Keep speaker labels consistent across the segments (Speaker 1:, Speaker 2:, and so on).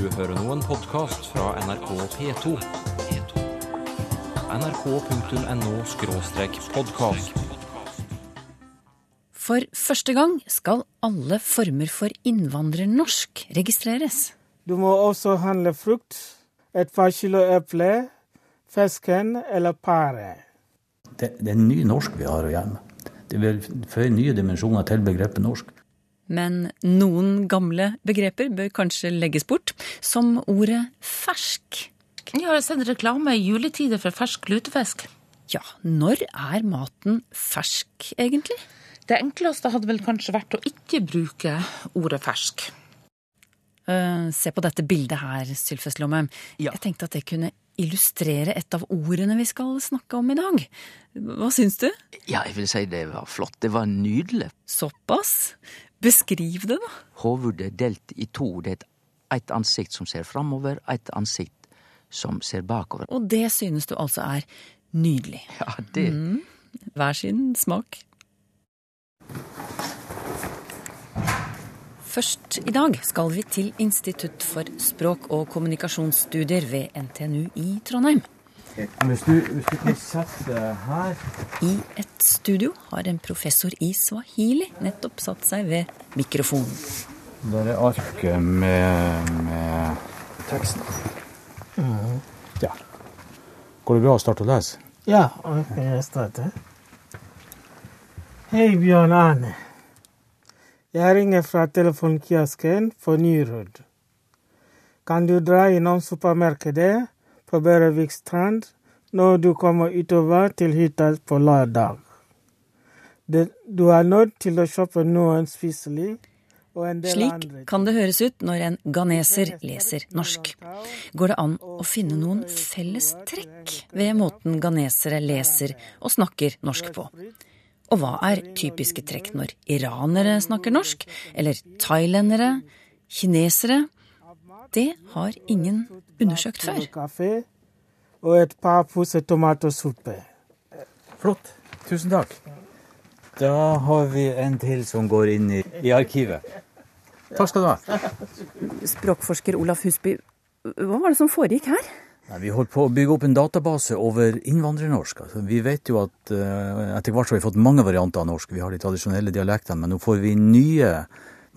Speaker 1: Du hører nå en podkast fra NRK P2. nrk.no-podkast.
Speaker 2: For første gang skal alle former for innvandrernorsk registreres.
Speaker 3: Du må også handle frukt, et par kilo eple, fisken eller pære.
Speaker 4: Det, det er ny norsk vi har å gjøre med. Det vil føye nye dimensjoner til begrepet norsk.
Speaker 2: Men noen gamle begreper bør kanskje legges bort, som ordet fersk.
Speaker 5: Jeg har sett reklame i juletider for fersk lutefisk.
Speaker 2: Ja, når er maten fersk, egentlig?
Speaker 5: Det enkleste hadde vel kanskje vært å ikke bruke ordet fersk.
Speaker 2: Eh, se på dette bildet her, Sylfest Lomheim.
Speaker 6: Ja.
Speaker 2: Jeg tenkte at det kunne illustrere et av ordene vi skal snakke om i dag. Hva syns du?
Speaker 6: Ja, jeg vil si det var flott. Det var nydelig.
Speaker 2: Såpass? Beskriv det, da.
Speaker 6: Hovudet er delt i to. Det er et, ansikt som ser framover, et ansikt som ser bakover.
Speaker 2: Og det synes du altså er nydelig.
Speaker 6: Ja, det
Speaker 2: Hver sin smak. Først i dag skal vi til Institutt for språk- og kommunikasjonsstudier ved NTNU i Trondheim.
Speaker 3: Hvis du, hvis du kan sette her
Speaker 2: I et studio har en professor i swahili nettopp satt seg ved mikrofonen.
Speaker 4: Der er arket med, med teksten. Ja. Går det bra å starte å lese?
Speaker 3: Ja, ok, jeg starter. Hei, Bjørn Arne. Jeg ringer fra telefonkiosken for Nyrud. Kan du dra innom supermarkedet på Berevik strand når du kommer utover til hytta på lørdag? Du er nødt til å kjøpe noen spiselig
Speaker 2: Slik kan det høres ut når en ganeser leser norsk. Går det an å finne noen felles trekk ved måten ganesere leser og snakker norsk på? Og hva er typiske trekk når iranere snakker norsk, eller thailendere, kinesere? Det har ingen undersøkt før.
Speaker 3: kaffe og et par poser tomatsuppe.
Speaker 4: Flott. Tusen takk. Da har vi en til som går inn i, i arkivet. Takk skal du ha.
Speaker 2: Språkforsker Olaf Husby, hva var det som foregikk her?
Speaker 4: Nei, vi holdt på å bygge opp en database over innvandrernorsk. Altså, vi vet jo at uh, etter hvert så har vi fått mange varianter av norsk. Vi har de tradisjonelle dialektene, men nå får vi nye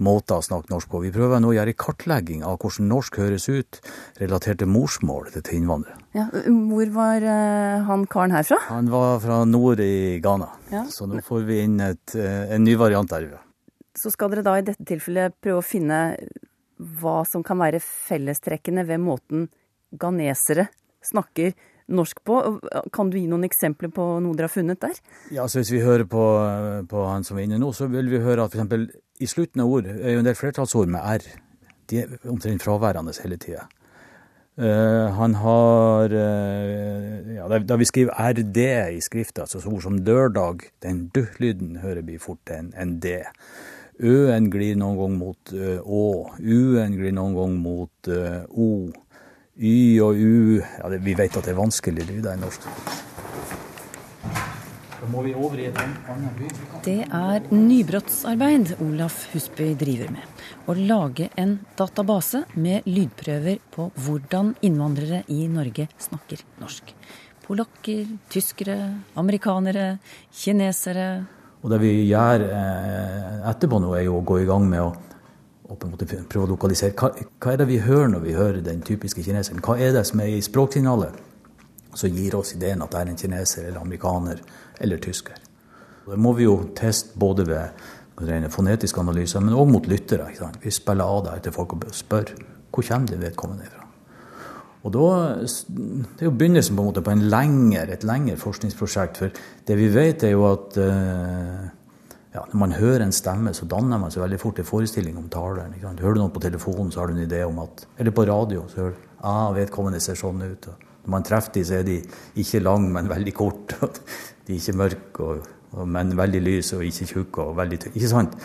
Speaker 4: måter å snakke norsk på. Vi prøver nå å gjøre en kartlegging av hvordan norsk høres ut relatert til morsmålet til innvandrere.
Speaker 2: Ja, hvor var eh, han karen herfra?
Speaker 4: Han var fra nord i Ghana,
Speaker 2: Ja.
Speaker 4: så nå får vi inn et, eh, en ny variant der.
Speaker 2: Så skal dere da i dette tilfellet prøve å finne hva som kan være fellestrekkene ved måten ganesere snakker norsk på. Kan du gi noen eksempler på noe dere har funnet der?
Speaker 4: Ja, så Hvis vi hører på, på han som er inne nå, så vil vi høre at f.eks. i slutten av ord er jo en del flertallsord med r. De er omtrent fraværende hele tida. han har uh, ja, da, vi skriver RD i skrifta, altså ord som lørdag, den d-lyden hører vi fort en, en D. Ø-en glir noen gang mot ø, å. U-en glir noen gang mot o. Y og U ja, det, Vi vet at det er vanskelige lyder i norsk. Da må vi over i et annet by.
Speaker 2: Det er nybrottsarbeid Olaf Husby driver med. Å lage en database med lydprøver på hvordan innvandrere i Norge snakker norsk. Polakker, tyskere, amerikanere, kinesere.
Speaker 4: Og det vi gjør eh, etterpå nå, er jo å gå i gang med å, å på en måte prøve å lokalisere hva, hva er det vi hører når vi hører den typiske kineseren. Hva er det som er i språksignalet som gir oss ideen at det er en kineser eller amerikaner eller tysker. Det må vi jo teste både ved rene fonetiske analyser, men òg mot lyttere. Vi spiller av det til folk og spør hvor kommer det vedkommende fra. Og da, Det er jo begynnelsen på en måte på en lengre, et lengre forskningsprosjekt. For det vi vet, er jo at eh, ja, når man hører en stemme, så danner man seg veldig fort en forestilling om taleren. Hører du noen på telefonen, så har du en idé om at Eller på radio, så hører du ah, vedkommende ser sånn ut. Og når man treffer dem, så er de ikke lang, men veldig kort. De er ikke mørke, og, og, men veldig lyse, og ikke tjukke og veldig tynne. Ikke sant?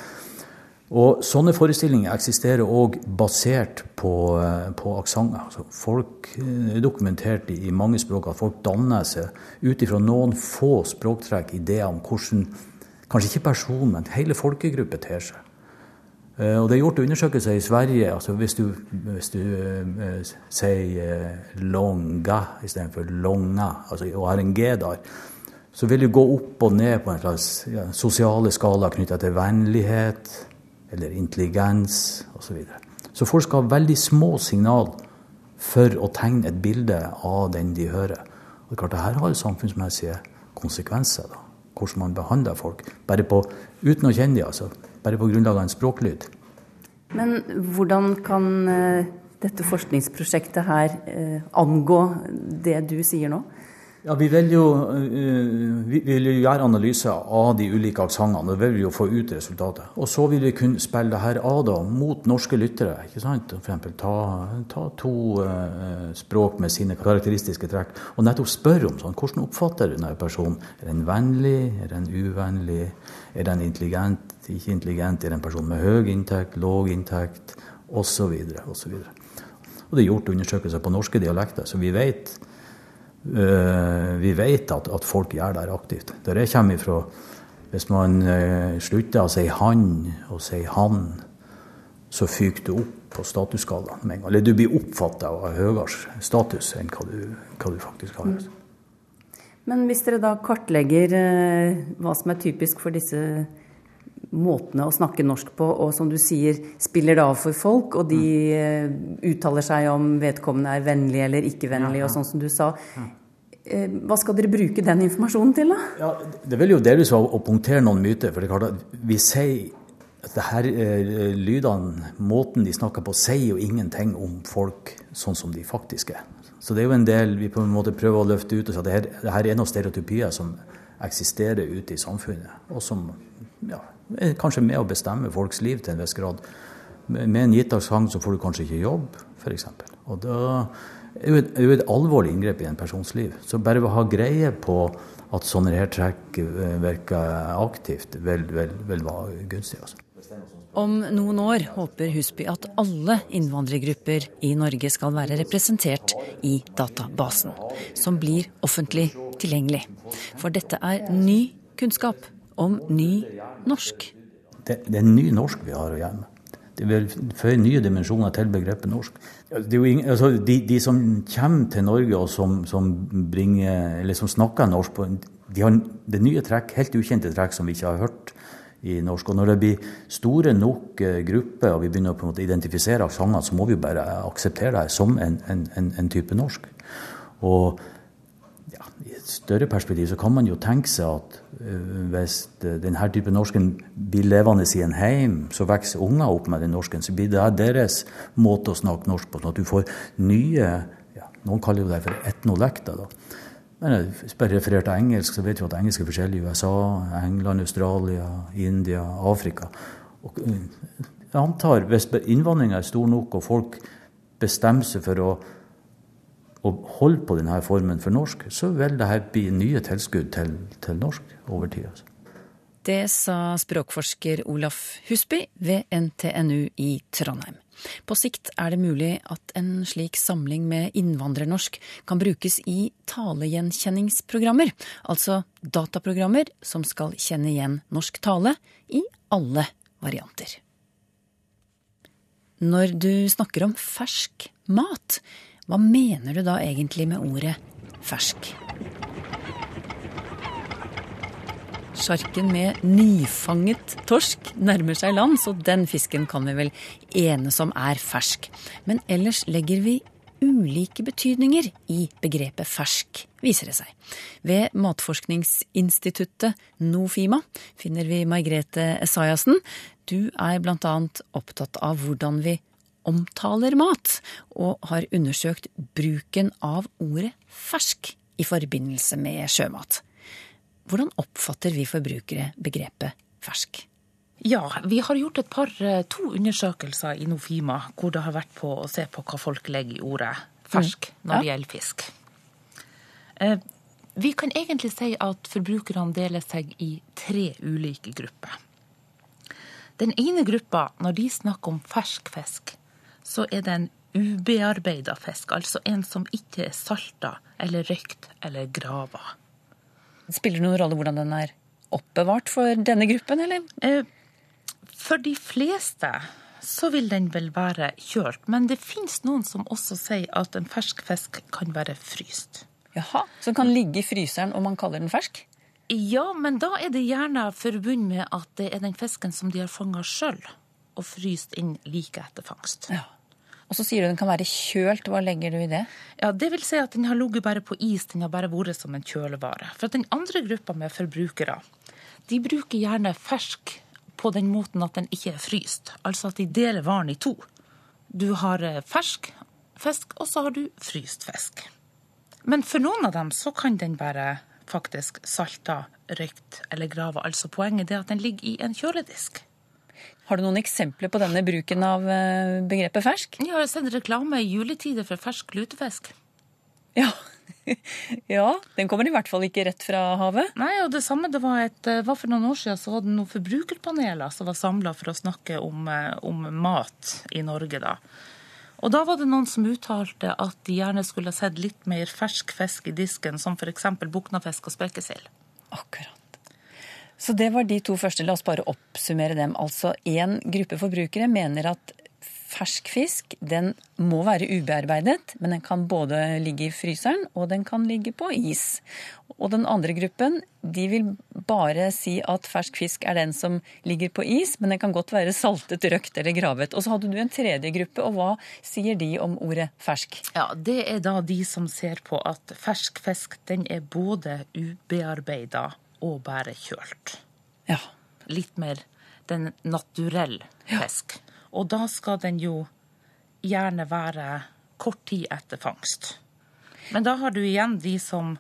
Speaker 4: Og sånne forestillinger eksisterer òg basert på, eh, på aksenter. Altså folk dokumenterte dokumentert i, mange språk at folk danner seg ut ifra noen få språktrekk ideer om hvordan kanskje ikke personen, men hele folkegrupper ter seg. Eh, og det er gjort undersøkelser i Sverige. altså Hvis du, hvis du eh, sier longa istedenfor longa, altså, og har en G der, så vil du gå opp og ned på en slags ja, sosiale skala knytta til vennlighet eller intelligens osv. Så, videre. så folk skal ha veldig små signal for å tegne et bilde av den de hører. Og klart, det her har samfunnsmessige konsekvenser. da, Hvordan man behandler folk. Bare på, uten å kjenne dem, altså bare på grunnlag av en språklyd.
Speaker 2: Men hvordan kan eh, dette forskningsprosjektet her eh, angå det du sier nå?
Speaker 4: Ja, Vi vil jo uh, vi vil jo gjøre analyser av de ulike aksentene, og vi vil jo få ut resultatet. Og så vil vi kunne spille det her av da, mot norske lyttere. ikke sant? F.eks. Ta, ta to eh, språk med sine karakteristiske trekk, og nettopp spørre om sånn, hvordan oppfatter denne personen. Er den vennlig? Er den uvennlig? Er den intelligent? Ikke intelligent? Er den en person med høy inntekt? Låg inntekt? Osv. videre, Og og det er gjort undersøkelser på norske dialekter, så vi vet Eh, vi vet at, at, folk gjør det aktivt. Der jeg kommer ifra, hvis man uh, slutter å si 'han' og sier 'han', så fyker du opp på statusskalaen med en gang. Eller du blir oppfatta av høyere status enn hva du, hva du faktisk har. Mm.
Speaker 2: Men hvis dere da kartlegger uh, hva som er typisk for disse måtene å snakke norsk på, og som du sier spiller det av for folk, og de mm. uttaler seg om vedkommende er vennlig eller ikke vennlig, ja, ja. og sånn som du sa. Eh, hva skal dere bruke den informasjonen til, da?
Speaker 4: Ja, det vil jo delvis være å punktere noen myter. For det er klart at vi sier at det her eh, lydene, måten de snakker på, sier jo ingenting om folk sånn som de faktisk er. Så det er jo en del vi på en måte prøver å løfte ut og si at det her, det her er noen stereotypier som eksisterer ute i samfunnet, og som ja, er kanskje med å bestemme folks liv til en viss grad. Med en gitt aksent så får du kanskje ikke jobb, f.eks. Og da er jo, et, er jo et alvorlig inngrep i en persons liv. Så bare å ha greie på at sånne her trekk eh, virker aktivt, vil, vil, vil være gunstig. Altså.
Speaker 2: Om noen år håper Husby at alle innvandrergrupper i Norge skal være representert i databasen, som blir offentlig tilgjengelig. For dette er ny kunnskap om ny norsk.
Speaker 4: Det, det er ny norsk vi har å gjøre med. Det vil føye nye dimensjoner til begrepet norsk. Ingen, altså de, de, som kommer til Norge og som, som, bringer, som snakker norsk, de har det nye trekk, helt ukjente trekk som vi ikke har hørt i norsk. Og når det blir store nok eh, grupper og vi begynner å identifisere aksenter, så må vi bare akseptere det som en, en, en, type norsk. Og større perspektiv så kan man jo tenke seg at uh, hvis denne type norsken blir levende i en heim, så vokser unger opp med den norsken. Så blir det deres måte å snakke norsk på. sånn at du får nye ja, Noen kaller jo det for etnolekter. da. Men jeg refererer til engelsk, så vet vi at engelsk er forskjellig i USA, England, Australia, India, Afrika. Og uh, jeg antar hvis innvandringa er stor nok, og folk bestemmer seg for å å holder på denne formen for norsk, så vil dette bli nye tilskudd til, til norsk over tid. Altså.
Speaker 2: Det sa språkforsker Olaf Husby ved NTNU i Trondheim. På sikt er det mulig at en slik samling med innvandrernorsk kan brukes i talegjenkjenningsprogrammer, altså dataprogrammer som skal kjenne igjen norsk tale i alle varianter. Når du snakker om fersk mat, hva mener du da egentlig med ordet fersk? Sjarken med nyfanget torsk nærmer seg land, så den fisken kan vi vel enes om er fersk. Men ellers legger vi ulike betydninger i begrepet fersk, viser det seg. Ved Matforskningsinstituttet Nofima finner vi Margrethe Esaiassen. Du er bl.a. opptatt av hvordan vi omtaler mat, og har undersøkt bruken av ordet fersk i forbindelse med sjømat. Hvordan oppfatter vi forbrukere begrepet fersk?
Speaker 5: Ja, vi har gjort et par, eh, to undersøkelser i Nofima hvor det har vært på å se på hva folk legger i ordet fersk mm. når det gjelder fisk. Eh, vi kan egentlig si at forbrukerne deler seg i tre ulike grupper. Den ene gruppa, når de snakker om fersk fisk, så er det en ubearbeida fisk, altså en som ikke er salta eller røykt eller grava.
Speaker 2: Spiller det noen rolle hvordan den er oppbevart for denne gruppen, eller? Eh,
Speaker 5: For de fleste så vil den vel være kjølt, men det fins noen som også sier at en fersk fisk kan være fryst.
Speaker 2: Jaha, Så den kan ligge i fryseren og man kaller den fersk?
Speaker 5: Ja, men da er det gjerne forbundet med at det er den fisken som de har fanga sjøl, og fryst inn like etter fangst.
Speaker 2: Ja. Og så sier du den kan være kjølt. Hva legger du i det?
Speaker 5: Ja, Det vil si at den har ligget bare på is, den har bare vært som en kjølevare. For den andre gruppa med forbrukere, de bruker gjerne fersk på den måten at den ikke er fryst. Altså at de deler varen i to. Du har eh, fersk fisk, og så har du fryst fisk. Men for noen av dem så kan den være faktisk salta, røykt eller grava. Altså poenget er at den ligger i en kjøledisk.
Speaker 2: Har du noen eksempler på denne bruken av eh, begrepet fersk?
Speaker 5: Ja, Jeg har sett reklame i juletider for fersk lutefisk.
Speaker 2: Ja. ja, den kommer i hvert fall ikke rett fra havet.
Speaker 5: Nei, og det samme det var, et, eh, var for noen år siden så var det noen forbrukerpaneler som var samla for å snakke om, eh, om, mat i Norge, da. Og da var det noen som uttalte at de gjerne skulle ha sett litt mer fersk fisk i disken, som f.eks. buknafisk og spekesild.
Speaker 2: Akkurat. Så det var de to første. La oss bare oppsummere dem. Altså én gruppe forbrukere mener at fersk fisk den må være ubearbeidet, men den kan både ligge i fryseren og den kan ligge på is. Og den andre gruppen de vil bare si at fersk fisk er den som ligger på is, men den kan godt være saltet, røkt eller gravet. Og så hadde du en tredje gruppe, og hva sier de om ordet fersk?
Speaker 5: Ja, Det er da de som ser på at fersk fisk den er både ubearbeida og bare kjølt.
Speaker 2: Ja.
Speaker 5: Litt mer den naturell fisk. Ja. Og da skal den jo gjerne være kort tid etter fangst. Men da har du igjen de som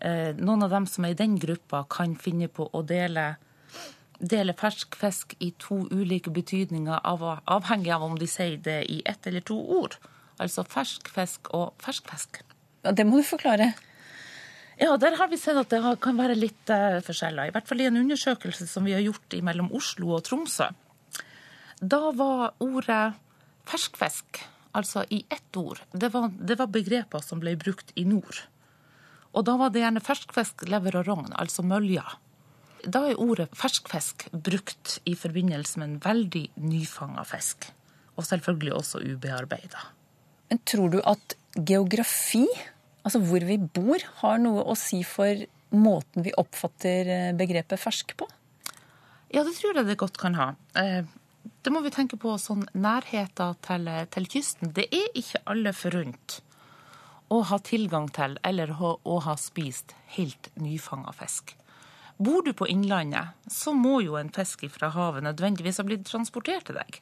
Speaker 5: eh, Noen av dem som er i den gruppa, kan finne på å dele, dele fersk fisk i to ulike betydninger, av, avhengig av om de sier det i ett eller to ord. Altså fersk fisk og fersk fisk.
Speaker 2: Ja, det må du forklare.
Speaker 5: Ja, der har vi sett at det kan være litt uh, forskjeller. I hvert fall i en undersøkelse som vi har gjort mellom Oslo og Tromsø. Da var ordet ferskfisk, altså i ett ord, det var, det var, begreper som ble brukt i nord. Og da var det gjerne ferskfisk, lever og rogn, altså mølja. Da er ordet ferskfisk brukt i forbindelse med en veldig nyfanga fisk. Og selvfølgelig også ubearbeida.
Speaker 2: Men tror du at geografi altså hvor vi bor, har noe å si for måten vi oppfatter eh, begrepet fersk på?
Speaker 5: Ja, det tror jeg det godt kan ha. Eh, det må vi tenke på sånn nærheten til, til kysten. Det er ikke alle forunt å ha tilgang til eller å, å ha spist helt nyfanga fisk. Bor du på Innlandet, så må jo en fisk fra havet nødvendigvis ha blitt transportert til deg.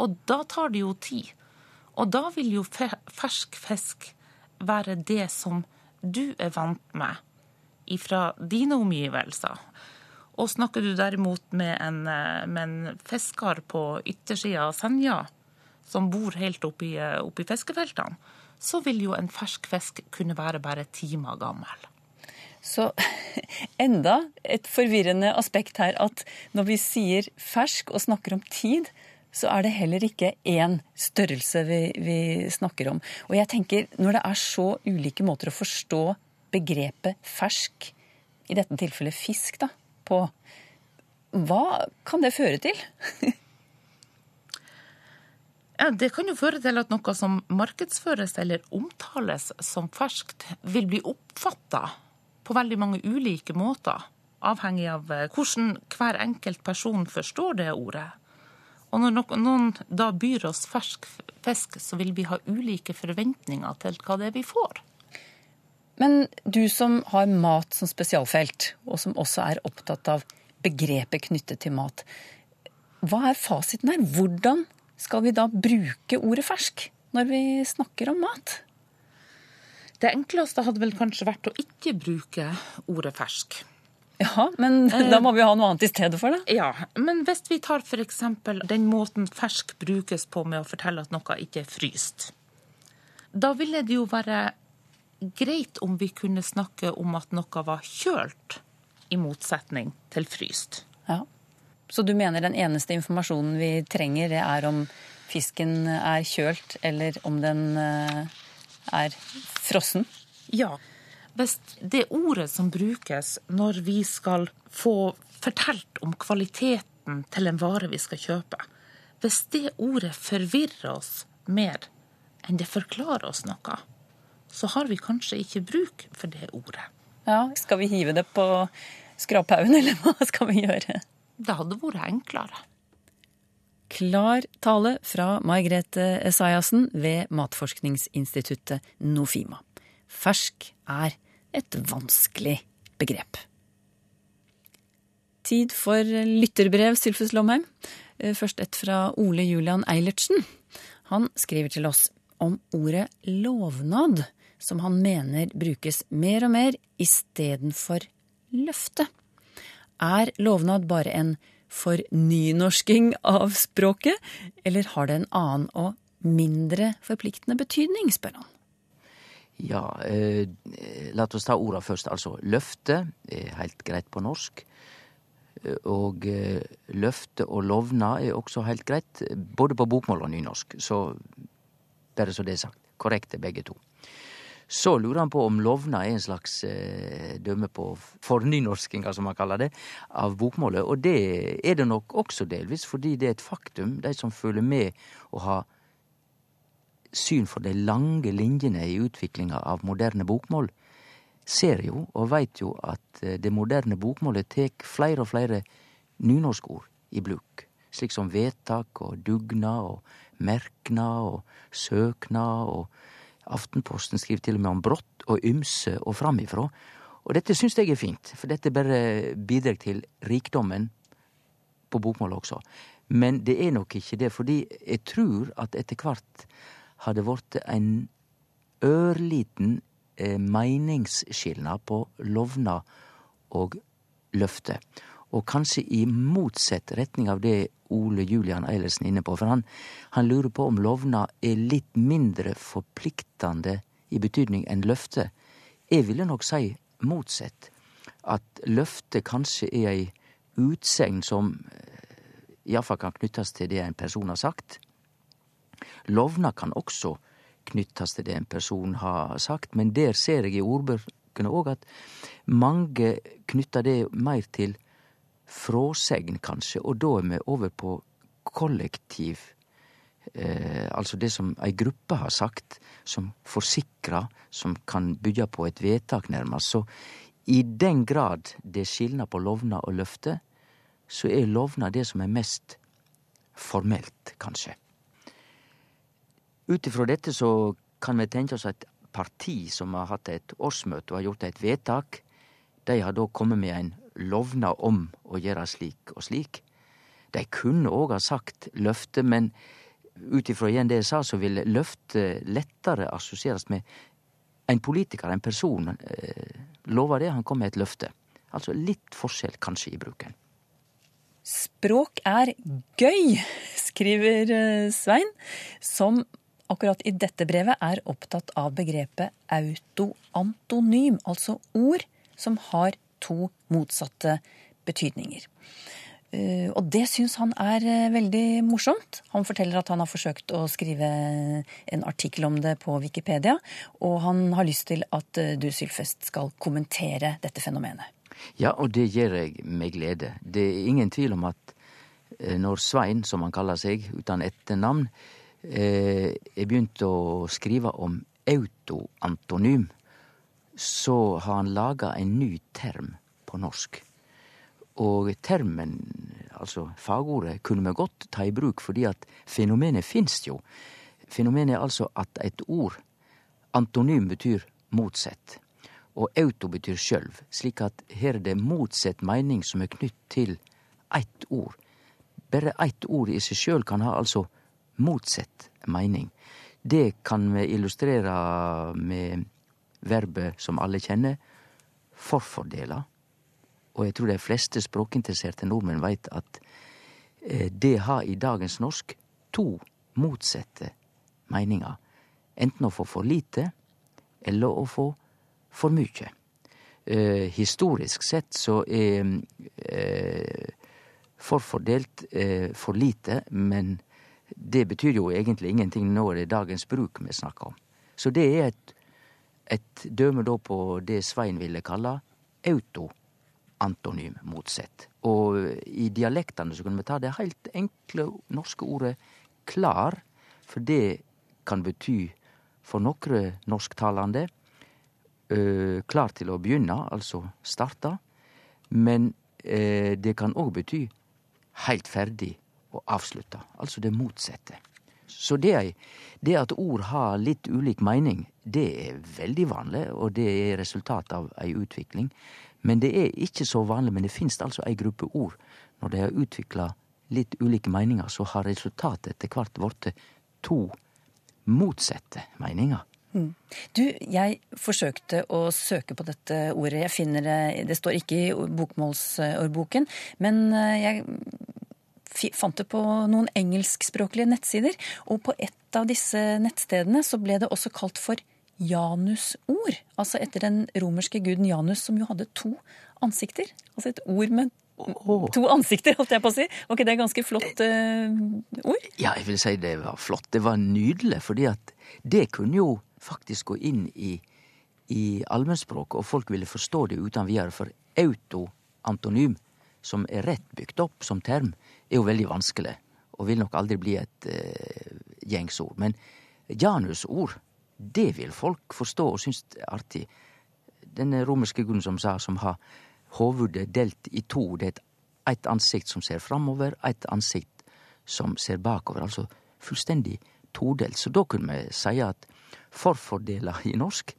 Speaker 5: Og da tar det jo tid. Og da vil jo fersk fisk være det som du er vant med ifra dine omgivelser. Og snakker du derimot med en, eh, med en fisker på yttersida av Senja, som bor helt oppi, eh, oppi fiskefeltene, så vil jo en fersk fisk kunne være bare timer gammel.
Speaker 2: Så enda et forvirrende aspekt her at når vi sier fersk og snakker om tid, så er det heller ikke én størrelse vi, vi, snakker om. Og jeg tenker, når det er så ulike måter å forstå begrepet fersk, i dette tilfellet fisk, da, på, hva kan det føre til?
Speaker 5: ja, det kan jo føre til at noe som markedsføres eller omtales som ferskt, vil bli oppfatta på veldig mange ulike måter. Avhengig av eh, hvordan hver enkelt person forstår det ordet. Og når noen da byr oss fersk fisk, så vil vi ha ulike forventninger til hva det er vi får.
Speaker 2: Men du som har mat som spesialfelt, og som også er opptatt av begrepet knyttet til mat. Hva er fasiten her? Hvordan skal vi da bruke ordet fersk når vi snakker om mat?
Speaker 5: Det enkleste hadde vel kanskje vært å ikke bruke ordet fersk.
Speaker 2: Ja, men da må vi ha noe annet i stedet for det.
Speaker 5: Ja, men hvis vi tar f.eks. den måten fersk brukes på med å fortelle at noe ikke er fryst, da ville det jo være greit om vi kunne snakke om at noe var kjølt, i motsetning til fryst.
Speaker 2: Ja. Så du mener den eneste informasjonen vi trenger, det er om fisken er kjølt, eller om den eh, er frossen?
Speaker 5: Ja hvis det ordet som brukes når vi skal få fortalt om kvaliteten til en vare vi skal kjøpe, hvis det ordet forvirrer oss mer enn det forklarer oss noe, så har vi kanskje ikke bruk for det ordet.
Speaker 2: Ja, Skal vi hive det på skraphaugen, eller hva skal vi gjøre?
Speaker 5: Det hadde vært enklere.
Speaker 2: Klar tale fra Mai Grete Esaiassen ved Matforskningsinstituttet Nofima. Fersk er et vanskelig begrep. Tid for lytterbrev, Sylfus Lomheim. Eh, først et fra Ole Julian Eilertsen. Han skriver til oss om ordet lovnad, som han mener brukes mer og mer istedenfor løfte. Er lovnad bare en fornynorsking av språket, eller har det en annen og mindre forpliktende betydning, spør han.
Speaker 6: Ja, eh, la oss ta orda først. Altså løfte er helt greit på norsk. Og eh, løfte og lovna er også helt greit, både på bokmål og nynorsk. Så bare så det er sagt. Korrekte begge to. Så lurer han på om lovna er en slags eh, dømme på fornynorskinga, som man kaller det, av bokmålet. Og det er det nok også delvis, fordi det er et faktum. De som følger med og har syn for de lange linjene i utviklinga av moderne bokmål, ser jo og veit jo at eh, det moderne bokmålet tek flere og flere nynorskord i bruk. Slik som vedtak og dugnad og merknad og søknad og Aftenposten skriver til og med om brått og ymse og framifrå. Og dette syns jeg er fint, for dette bare bidrar til rikdommen på bokmål også. Men det er nok ikke det, fordi jeg tror at etter hvert har vært en ørliten Eh, meningsskilnad på lovnad og løfte. Og kanskje i motsatt retning av det Ole Julian Eilertsen er inne på. For han, han lurer på om lovnad er litt mindre forpliktende i betydning enn løfte. Jeg ville nok si motsatt. At løfte kanskje er ei utsegn som eh, iallfall kan knyttes til det en person har sagt. Lovnad kan også knyttes til det en person har sagt, men der ser jeg i ordbøkene òg at mange knytter det mer til fråsegn, kanskje, og da er vi over på kollektiv. Eh, altså det som ei gruppe har sagt, som forsikrer, som kan bygge på et vedtak, nærmest. Så i den grad det skilner på lovnad og løfte, så er lovnad det som er mest formelt, kanskje. Ut ifra dette så kan vi tenke oss at parti som har hatt et årsmøte og har gjort et vedtak. De har da kommet med en lovnad om å gjøre slik og slik. De kunne òg ha sagt løfte, men ut ifra igjen det jeg sa, så vil løfte lettere assosieres med en politiker, en person. Eh, lover det, han kom med et løfte. Altså litt forskjell kanskje i bruken.
Speaker 2: Språk er gøy, skriver eh, Svein, som akkurat i dette brevet er opptatt av begrepet autoantonym, altså ord som har to motsatte betydninger. Eh, og det syns han er eh, veldig morsomt. Han forteller at han har forsøkt å skrive en artikkel om det på Wikipedia, og han har lyst til at eh, du, Sylfest, skal kommentere dette fenomenet.
Speaker 6: Ja, og det gjør jeg med glede. Det er ingen tvil om at når Svein, som han kaller seg, uten etternavn, jeg begynte å skrive om autoantonym, så har han laga en ny term på norsk. Og termen, altså fagordet, kunne vi godt ta i bruk, fordi at fenomenet finst jo. Fenomenet er altså at et ord, antonym, betyr motsett. Og auto betyr sjølv, slik at her er det motsett mening som er knytt til eitt ord. Bare eitt ord i seg sjøl kan ha altså motsett mening. Det kan vi illustrere med verbet som alle kjenner, forfordela. Og jeg tror de fleste språkinteresserte nordmenn veit at eh, det har i dagens norsk to motsette meninger. Enten å få for lite, eller å få for mykje. Eh, historisk sett så er eh, forfordelt eh, for lite, men det betyr jo egentlig ingenting når det er dagens bruk vi snakker om. Så det er et, et døme da på det Svein ville kalle autoantonym motsett. Og i dialektene så kunne vi ta det helt enkle norske ordet klar, for det kan bety for noen norsktalende øh, klar til å begynne, altså starte. Men øh, det kan òg bety heilt ferdig og avslutta, altså det motsette. Så det, det, at ord har litt ulik mening, det er veldig vanlig, og det er resultat av ei utvikling. Men det er ikke så vanlig, men det finst altså ei gruppe ord. Når de har utvikla litt ulike meninger, så har resultatet etter hvert blitt to motsette meninger.
Speaker 2: Mm. Du, jeg forsøkte å søke på dette ordet. Jeg finner det Det står ikke i bokmålsordboken, men eh, jeg fant det på noen engelskspråklige nettsider. Og på et av disse nettstedene så ble det også kalt for janusord. Altså etter den romerske guden Janus, som jo hadde to ansikter. Altså et ord med to ansikter, holdt jeg på å si. Var ikke det ganske flott uh, ord?
Speaker 6: Ja, jeg vil si det var flott. Det var nydelig, fordi at det kunne jo faktisk gå inn i, i allmennspråket, og folk ville forstå det uten videre. For autoantonym, som er rett bygd opp som term, er jo veldig vanskelig, og vil nok aldri bli et uh, gjengsord. Men janusord, det vil folk forstå og synes er artig. Den romerske guden som sa, som har hovudet delt i to. Det er eit ansikt som ser framover, eit ansikt som ser bakover. Altså fullstendig todelt. Så da kunne vi seie at forfordeler i norsk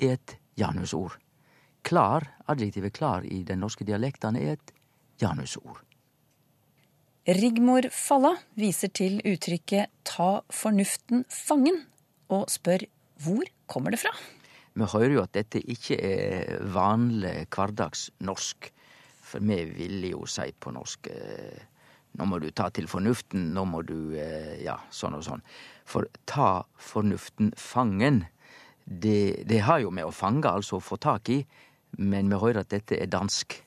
Speaker 6: er et janusord. Klar, adjektivet klar i den norske dialekten er et janusord.
Speaker 2: Rigmor Falla viser til uttrykket 'ta fornuften fangen', og spør hvor kommer det fra?
Speaker 6: Vi hører jo at dette ikke er vanlig hverdags norsk. For vi ville jo si på norsk eh, nå må du ta til fornuften, nå må du eh, ja, sånn og sånn. For ta fornuften fangen, det, det har jo med å fange, altså å få tak i, men vi hører at dette er dansk.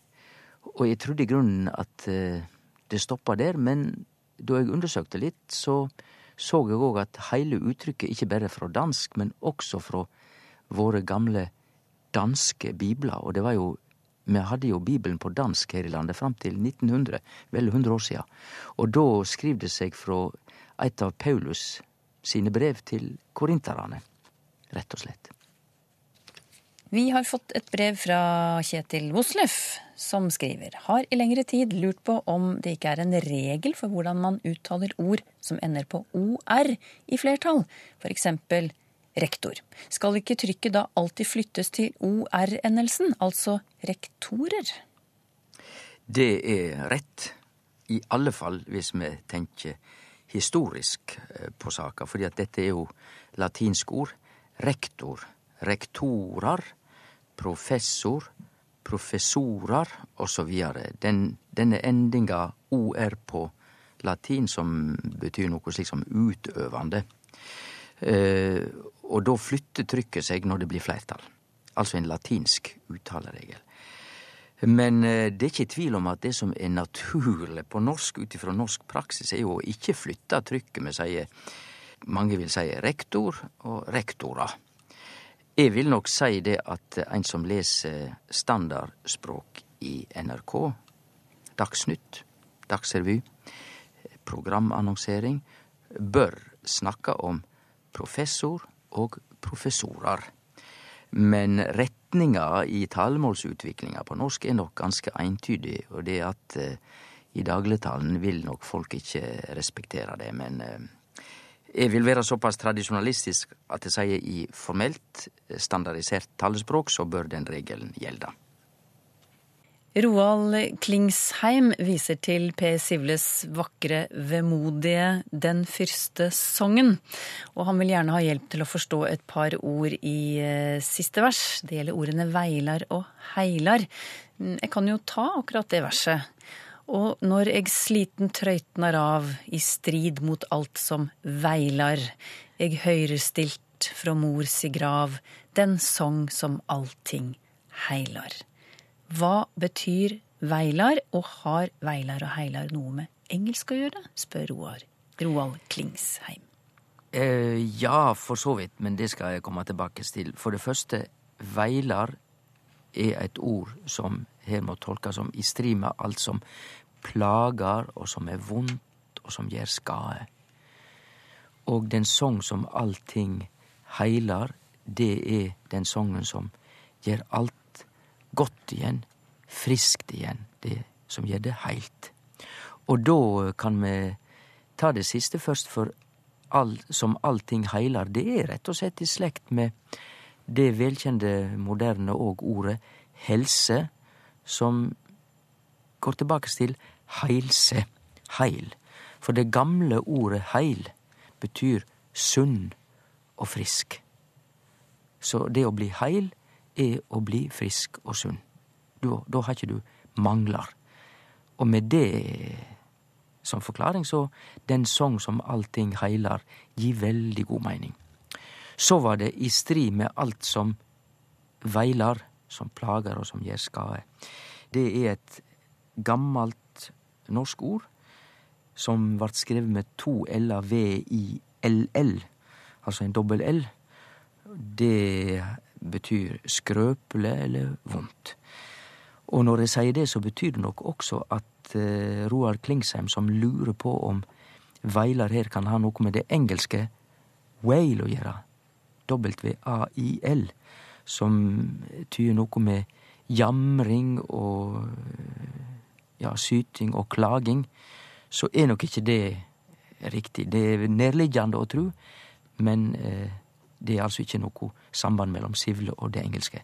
Speaker 6: Og jeg trodde i grunnen at uh, det stoppa der, men da jeg undersøkte litt, så så jeg òg at hele uttrykket ikke bare fra dansk, men også fra våre gamle danske bibler. Og det var jo Vi hadde jo Bibelen på dansk her i landet fram til 1900, vel 100 år sia. Og da skriv det seg fra eit av Paulus sine brev til korinterne, rett og slett.
Speaker 2: Vi har fått et brev fra Kjetil Woslef, som skriver har i lengre tid lurt på om det ikke er en regel for hvordan man uttaler ord som ender på OR i flertall, eksempel rektor. Skal ikke trykket da alltid flyttes til OR-endelsen, altså rektorer?
Speaker 6: Det er rett. I alle fall hvis vi tenker historisk eh, på saka, fordi at dette er jo latinsk ord. Rektor, rektorar, professor, professorar osv. Den, denne endinga OR på latin som betyr noe slikt som utøvende. Eh, og da flytter trykket seg når det blir flertall. Altså en latinsk uttaleregel. Men eh, det er ikke tvil om at det som er naturlig på norsk ut ifra norsk praksis, er jo å ikke flytte trykket. Vi sier Mange vil si rektor og rektora. Jeg vil nok si det at en som leser standardspråk i NRK, Dagsnytt, Dagsrevy, programannonsering, bør snakke om professor og professorer. Men retninga i talemålsutviklinga på norsk er nok ganske eintydig, og det at eh, i dagligtalen vil nok folk ikke respektere det. Men eh, jeg vil være såpass tradisjonalistisk at jeg sier i formelt, eh, standardisert talespråk så bør den regelen gjelde.
Speaker 2: Roald Klingsheim viser til Per Sivles vakre, vemodige Den fyrste songen. Og han vil gjerne ha hjelp til å forstå et par ord i eh, siste vers. Det gjelder ordene veilar og heilar. Jeg kan jo ta akkurat det verset. Og når eg sliten trøytnar av i strid mot alt som veilar, eg høyrer stilt fra mor si grav den song som allting heilar. Hva betyr veilar, og har veilar og heilar noe med engelsk å gjøre? spør Roar. Roald Klingsheim.
Speaker 6: Eh, ja, for så vidt, men det skal jeg komme tilbake til. For det første, veilar er et ord som her må tolkes som i strid med alt som plager, og som er vondt, og som gjør skade. Og den song som allting heilar, det er den songen som gjør alt godt igjen, friskt igjen, det som gjør det heilt. Og da kan vi ta det siste først, for all, som allting heilar, det er rett og slett i slekt med det velkjente moderne òg-ordet helse, som går tilbake til heilse, heil. For det gamle ordet heil betyr sunn og frisk. Så det å bli heil er å bli frisk og sunn. Da, da har ikke du mangler. Og med det som forklaring, så den song som allting heilar, gir veldig god mening. Så var det i strid med alt som veilar, som plager og som gjør skade. Det er et gammelt norsk ord som vart skrevet med to l-er, v-i-l-l, altså en dobbel l. Det betyr skrøpelig eller vondt. Og når jeg sier det, så betyr det nok også at uh, Roar Klingsheim, som lurer på om Veilar her kan ha noe med det engelske whale å gjøre, W-A-I-L, som tyder noe med jamring og ja, syting og klaging, så er nok ikke det riktig. Det er nærliggende å tro, men eh, det er altså ikke noe samband mellom sivle og det engelske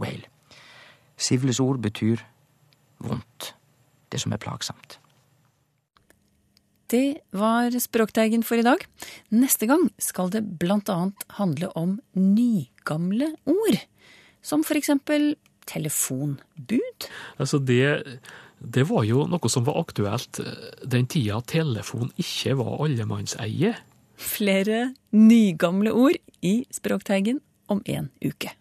Speaker 6: whale. Sivles ord betyr vondt, det som er plagsomt.
Speaker 2: Det var Språkteigen for i dag. Neste gang skal det blant annet handle om nygamle ord. Som for eksempel telefonbud.
Speaker 7: Altså det, det var jo noe som var aktuelt den tida telefon ikke var allemannseie.
Speaker 2: Flere nygamle ord i Språkteigen om en uke.